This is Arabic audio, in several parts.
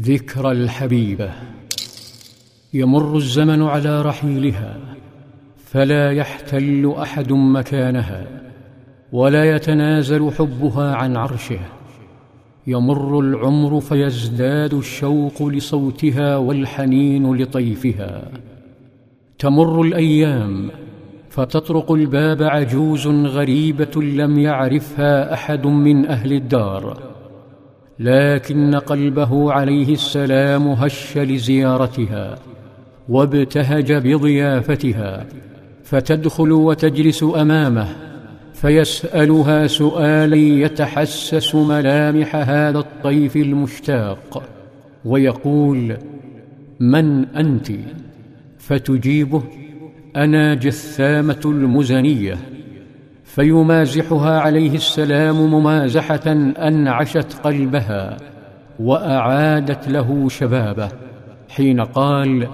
ذكرى الحبيبه يمر الزمن على رحيلها فلا يحتل أحد مكانها ولا يتنازل حبها عن عرشه. يمر العمر فيزداد الشوق لصوتها والحنين لطيفها. تمر الأيام فتطرق الباب عجوز غريبة لم يعرفها أحد من أهل الدار. لكن قلبه عليه السلام هش لزيارتها وابتهج بضيافتها فتدخل وتجلس أمامه فيسألها سؤالا يتحسس ملامح هذا الطيف المشتاق ويقول من أنت؟ فتجيبه أنا جثامة المزنية. فيمازحها عليه السلام ممازحه أنعشت قلبها وأعادت له شبابه حين قال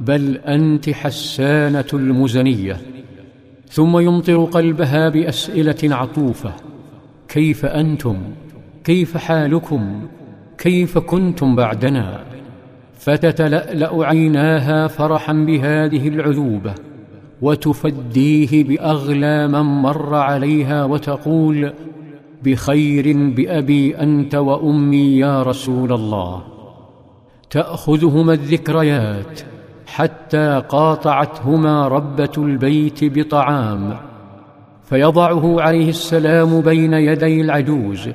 بل أنت حسانة المزنية. ثم يمطر قلبها بأسئلة عطوفة كيف أنتم؟ كيف حالكم؟ كيف كنتم بعدنا؟ فتتلألأ عيناها فرحا بهذه العذوبة. وتفديه بأغلى من مر عليها وتقول بخير بأبي أنت وأمي يا رسول الله. تأخذهما الذكريات حتى قاطعتهما ربة البيت بطعام. فيضعه عليه السلام بين يدي العجوز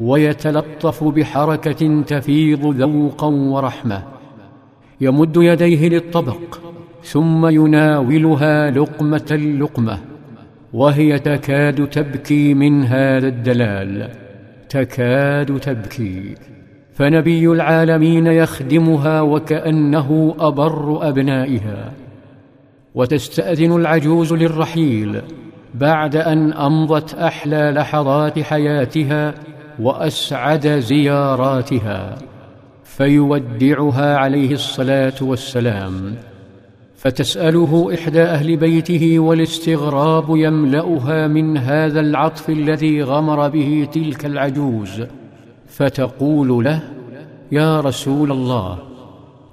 ويتلطف بحركة تفيض ذوقا ورحمة. يمد يديه للطبق ثم يناولها لقمة لقمه وهي تكاد تبكي من هذا الدلال. تكاد تبكي. فنبي العالمين يخدمها وكأنه أبر أبنائها. وتستأذن العجوز للرحيل بعد أن أمضت أحلى لحظات حياتها وأسعد زياراتها. فيودعها عليه الصلاة والسلام. فتسأله إحدى أهل بيته والاستغراب يملأها من هذا العطف الذي غمر به تلك العجوز فتقول له يا رسول الله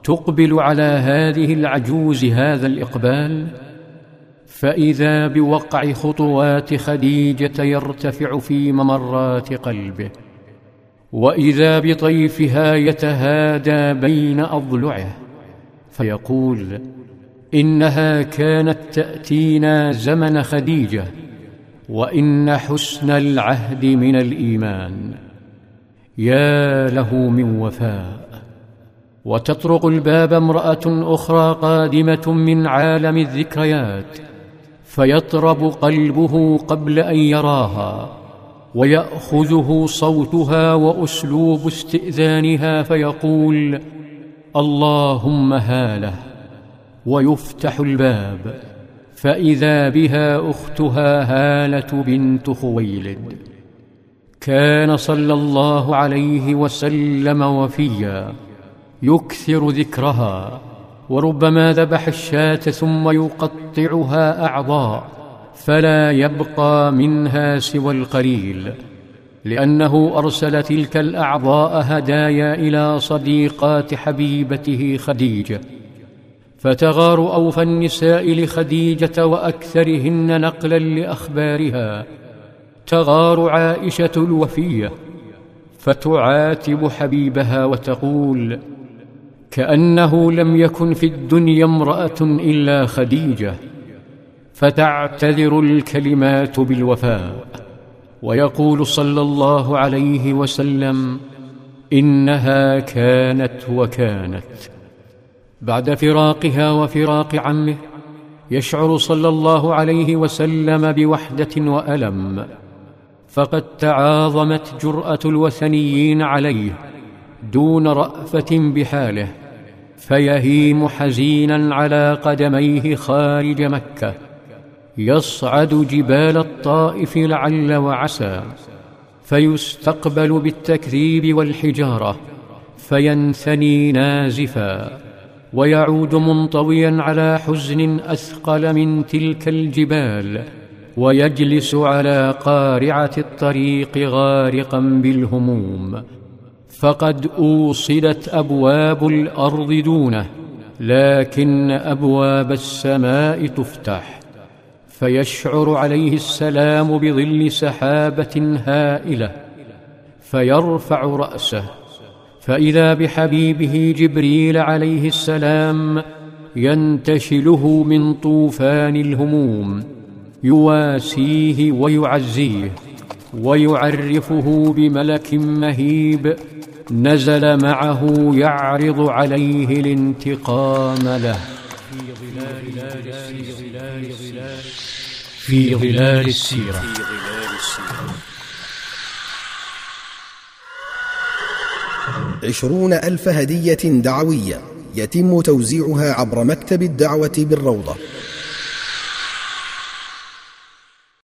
تقبل على هذه العجوز هذا الإقبال؟ فإذا بوقع خطوات خديجة يرتفع في ممرات قلبه وإذا بطيفها يتهادى بين أضلعه فيقول إنها كانت تأتينا زمن خديجة وإن حسن العهد من الإيمان. يا له من وفاء. وتطرق الباب امرأة أخرى قادمة من عالم الذكريات فيطرب قلبه قبل أن يراها ويأخذه صوتها وأسلوب استئذانها فيقول اللهم هاله. ويفتح الباب فإذا بها أختها هالة بنت خويلد كان صلى الله عليه وسلم وفيا يكثر ذكرها وربما ذبح الشاة ثم يقطعها أعضاء فلا يبقى منها سوى القليل لأنه أرسل تلك الأعضاء هدايا إلى صديقات حبيبته خديجة. فتغار اوفى النساء لخديجة وأكثرهن نقلا لأخبارها. تغار عائشة الوفية. فتعاتب حبيبها وتقول كأنه لم يكن في الدنيا امرأة إلا خديجة. فتعتذر الكلمات بالوفاء. ويقول صلى الله عليه وسلم إنها كانت وكانت. بعد فراقها وفراق عمه يشعر صلى الله عليه وسلم بوحدة وألم فقد تعاظمت جرأة الوثنيين عليه دون رأفة بحاله فيهيم حزينا على قدميه خارج مكة يصعد جبال الطائف لعل وعسى فيستقبل بالتكذيب والحجارة فينثني نازفا. ويعود منطويا على حزن أثقل من تلك الجبال ويجلس على قارعة الطريق غارقا بالهموم. فقد أوصلت أبواب الأرض دونه لكن أبواب السماء تفتح. فيشعر عليه السلام بظل سحابة هائلة فيرفع رأسه. فإذا بحبيبه جبريل عليه السلام ينتشله من طوفان الهموم يواسيه ويعزيه ويعرفه بملك مهيب نزل معه يعرض عليه الانتقام له. في ظلال السيرة. عشرون ألف هدية دعوية يتم توزيعها عبر مكتب الدعوة بالروضة.